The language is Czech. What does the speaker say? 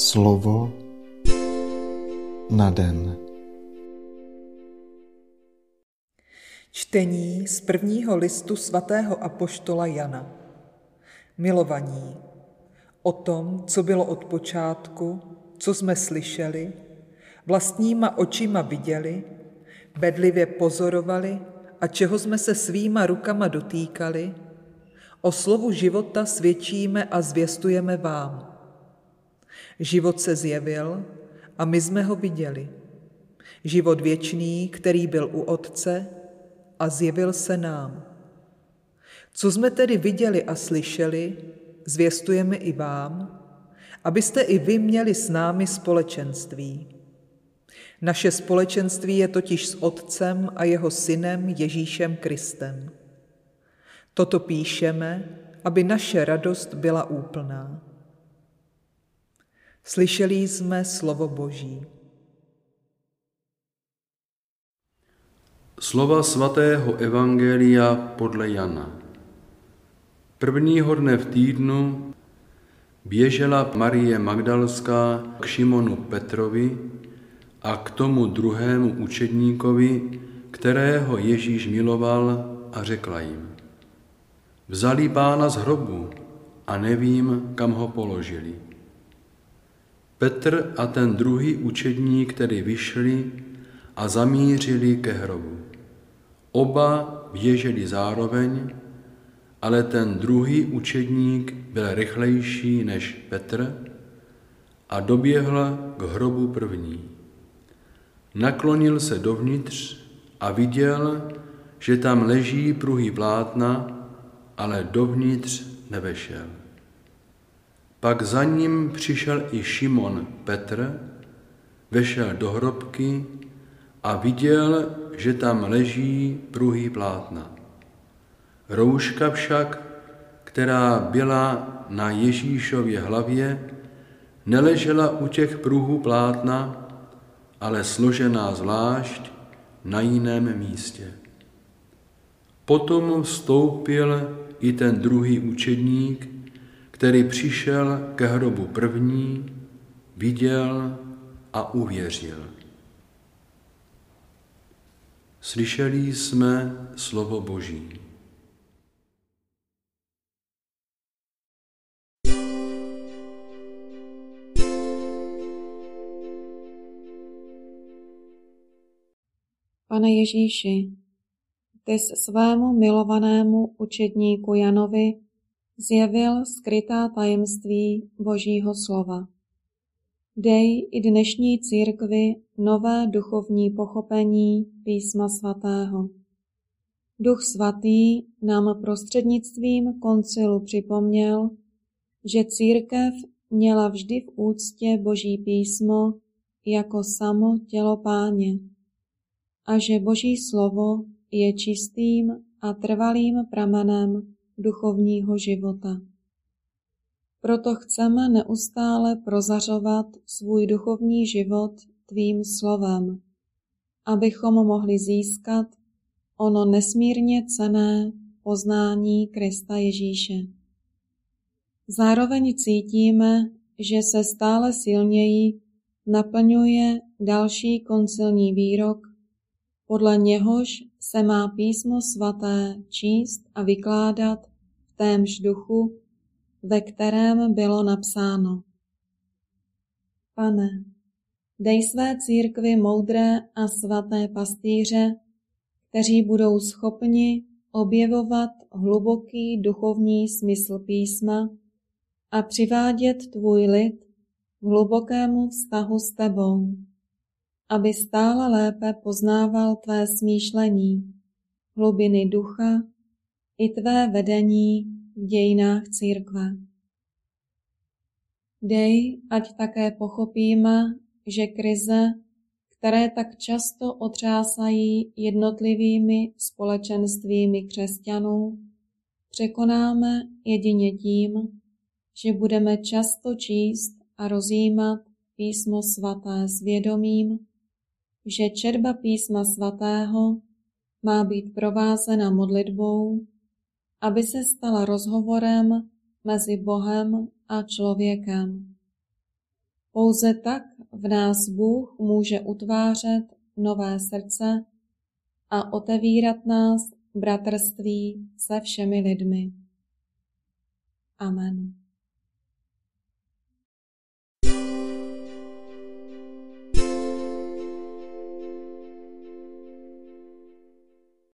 Slovo na den. Čtení z prvního listu svatého apoštola Jana. Milovaní, o tom, co bylo od počátku, co jsme slyšeli, vlastníma očima viděli, bedlivě pozorovali a čeho jsme se svýma rukama dotýkali, o slovu života svědčíme a zvěstujeme vám – Život se zjevil a my jsme ho viděli. Život věčný, který byl u Otce a zjevil se nám. Co jsme tedy viděli a slyšeli, zvěstujeme i vám, abyste i vy měli s námi společenství. Naše společenství je totiž s Otcem a jeho synem Ježíšem Kristem. Toto píšeme, aby naše radost byla úplná. Slyšeli jsme slovo Boží. Slova svatého Evangelia podle Jana. Prvního dne v týdnu běžela Marie Magdalská k Šimonu Petrovi a k tomu druhému učedníkovi, kterého Ježíš miloval a řekla jim. Vzali pána z hrobu a nevím, kam ho položili. Petr a ten druhý učedník který vyšli a zamířili ke hrobu. Oba běželi zároveň, ale ten druhý učedník byl rychlejší než Petr a doběhl k hrobu první. Naklonil se dovnitř a viděl, že tam leží pruhý plátna, ale dovnitř nevešel. Pak za ním přišel i Šimon Petr, vešel do hrobky a viděl, že tam leží pruhý plátna. Rouška však, která byla na Ježíšově hlavě, neležela u těch pruhů plátna, ale složená zvlášť na jiném místě. Potom vstoupil i ten druhý učedník, který přišel ke hrobu první, viděl a uvěřil. Slyšeli jsme slovo Boží. Pane Ježíši, ty svému milovanému učedníku Janovi zjevil skrytá tajemství Božího slova. Dej i dnešní církvi nové duchovní pochopení písma svatého. Duch svatý nám prostřednictvím koncilu připomněl, že církev měla vždy v úctě Boží písmo jako samo tělo páně a že Boží slovo je čistým a trvalým pramenem duchovního života. Proto chceme neustále prozařovat svůj duchovní život tvým slovem, abychom mohli získat ono nesmírně cené poznání Krista Ježíše. Zároveň cítíme, že se stále silněji naplňuje další koncilní výrok, podle něhož se má písmo svaté číst a vykládat témž duchu, ve kterém bylo napsáno. Pane, dej své církvi moudré a svaté pastýře, kteří budou schopni objevovat hluboký duchovní smysl písma a přivádět tvůj lid k hlubokému vztahu s tebou, aby stále lépe poznával tvé smýšlení, hlubiny ducha i tvé vedení v dějinách církve. Dej, ať také pochopíme, že krize, které tak často otřásají jednotlivými společenstvími křesťanů, překonáme jedině tím, že budeme často číst a rozjímat písmo svaté s vědomím, že četba písma svatého má být provázena modlitbou aby se stala rozhovorem mezi Bohem a člověkem. Pouze tak v nás Bůh může utvářet nové srdce a otevírat nás bratrství se všemi lidmi. Amen.